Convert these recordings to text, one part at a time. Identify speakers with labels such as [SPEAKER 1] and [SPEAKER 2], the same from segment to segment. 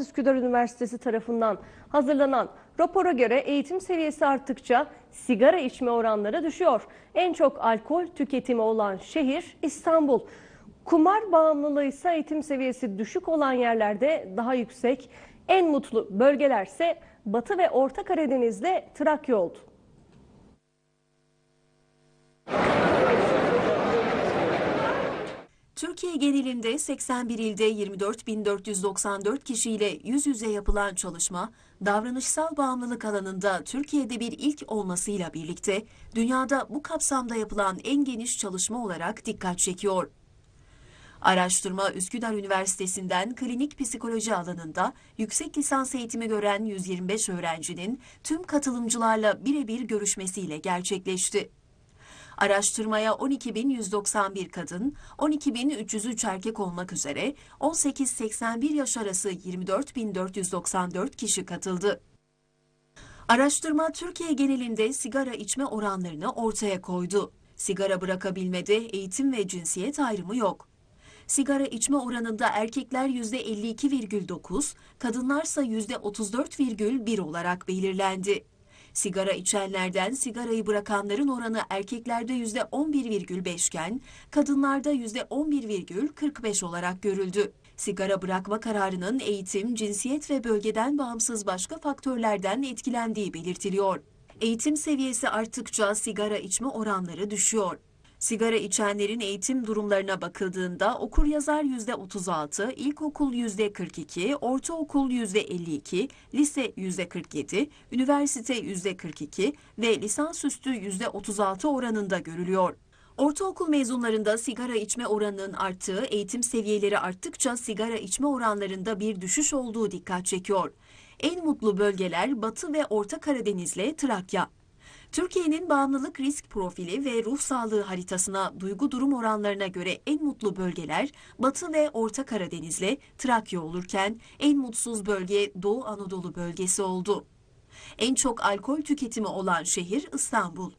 [SPEAKER 1] Üsküdar Üniversitesi tarafından hazırlanan rapora göre eğitim seviyesi arttıkça sigara içme oranları düşüyor. En çok alkol tüketimi olan şehir İstanbul. Kumar bağımlılığı ise eğitim seviyesi düşük olan yerlerde daha yüksek. En mutlu bölgelerse Batı ve Orta Karadeniz'de Trakya oldu.
[SPEAKER 2] Türkiye genelinde 81 ilde 24.494 kişiyle yüz yüze yapılan çalışma, davranışsal bağımlılık alanında Türkiye'de bir ilk olmasıyla birlikte dünyada bu kapsamda yapılan en geniş çalışma olarak dikkat çekiyor. Araştırma Üsküdar Üniversitesi'nden klinik psikoloji alanında yüksek lisans eğitimi gören 125 öğrencinin tüm katılımcılarla birebir görüşmesiyle gerçekleşti. Araştırmaya 12.191 kadın, 12.303 erkek olmak üzere 18-81 yaş arası 24.494 kişi katıldı. Araştırma Türkiye genelinde sigara içme oranlarını ortaya koydu. Sigara bırakabilmede eğitim ve cinsiyet ayrımı yok. Sigara içme oranında erkekler %52,9, kadınlarsa %34,1 olarak belirlendi. Sigara içenlerden sigarayı bırakanların oranı erkeklerde %11,5 iken kadınlarda %11,45 olarak görüldü. Sigara bırakma kararının eğitim, cinsiyet ve bölgeden bağımsız başka faktörlerden etkilendiği belirtiliyor. Eğitim seviyesi arttıkça sigara içme oranları düşüyor. Sigara içenlerin eğitim durumlarına bakıldığında okur yazar %36, ilkokul %42, ortaokul %52, lise %47, üniversite %42 ve lisansüstü %36 oranında görülüyor. Ortaokul mezunlarında sigara içme oranının arttığı, eğitim seviyeleri arttıkça sigara içme oranlarında bir düşüş olduğu dikkat çekiyor. En mutlu bölgeler Batı ve Orta Karadeniz'le Trakya. Türkiye'nin bağımlılık risk profili ve ruh sağlığı haritasına duygu durum oranlarına göre en mutlu bölgeler Batı ve Orta Karadeniz'le Trakya olurken en mutsuz bölge Doğu Anadolu bölgesi oldu. En çok alkol tüketimi olan şehir İstanbul.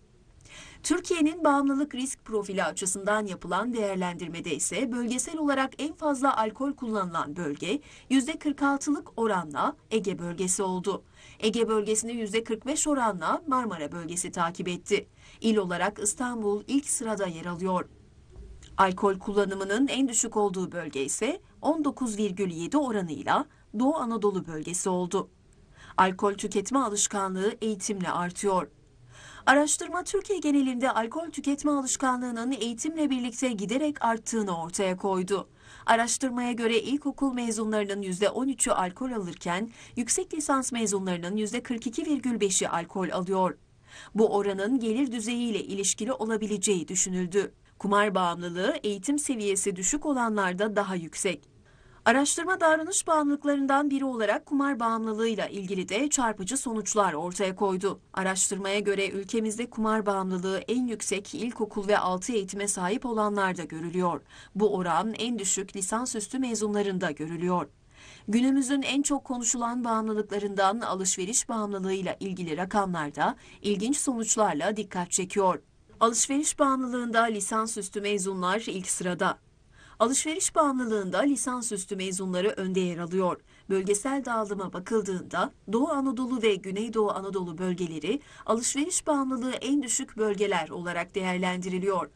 [SPEAKER 2] Türkiye'nin bağımlılık risk profili açısından yapılan değerlendirmede ise bölgesel olarak en fazla alkol kullanılan bölge %46'lık oranla Ege bölgesi oldu. Ege bölgesini %45 oranla Marmara bölgesi takip etti. İl olarak İstanbul ilk sırada yer alıyor. Alkol kullanımının en düşük olduğu bölge ise 19,7 oranıyla Doğu Anadolu bölgesi oldu. Alkol tüketme alışkanlığı eğitimle artıyor. Araştırma Türkiye genelinde alkol tüketme alışkanlığının eğitimle birlikte giderek arttığını ortaya koydu. Araştırmaya göre ilkokul mezunlarının %13'ü alkol alırken yüksek lisans mezunlarının %42,5'i alkol alıyor. Bu oranın gelir düzeyiyle ilişkili olabileceği düşünüldü. Kumar bağımlılığı eğitim seviyesi düşük olanlarda daha yüksek. Araştırma davranış bağımlılıklarından biri olarak kumar bağımlılığıyla ilgili de çarpıcı sonuçlar ortaya koydu. Araştırmaya göre ülkemizde kumar bağımlılığı en yüksek ilkokul ve altı eğitime sahip olanlarda görülüyor. Bu oran en düşük lisansüstü mezunlarında görülüyor. Günümüzün en çok konuşulan bağımlılıklarından alışveriş bağımlılığıyla ilgili rakamlarda ilginç sonuçlarla dikkat çekiyor. Alışveriş bağımlılığında lisansüstü mezunlar ilk sırada. Alışveriş bağımlılığında lisansüstü mezunları önde yer alıyor. Bölgesel dağılıma bakıldığında Doğu Anadolu ve Güneydoğu Anadolu bölgeleri alışveriş bağımlılığı en düşük bölgeler olarak değerlendiriliyor.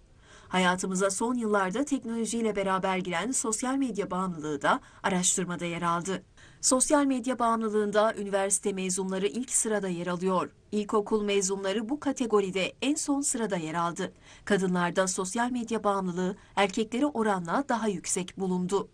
[SPEAKER 2] Hayatımıza son yıllarda teknolojiyle beraber giren sosyal medya bağımlılığı da araştırmada yer aldı. Sosyal medya bağımlılığında üniversite mezunları ilk sırada yer alıyor. İlkokul mezunları bu kategoride en son sırada yer aldı. Kadınlarda sosyal medya bağımlılığı erkeklere oranla daha yüksek bulundu.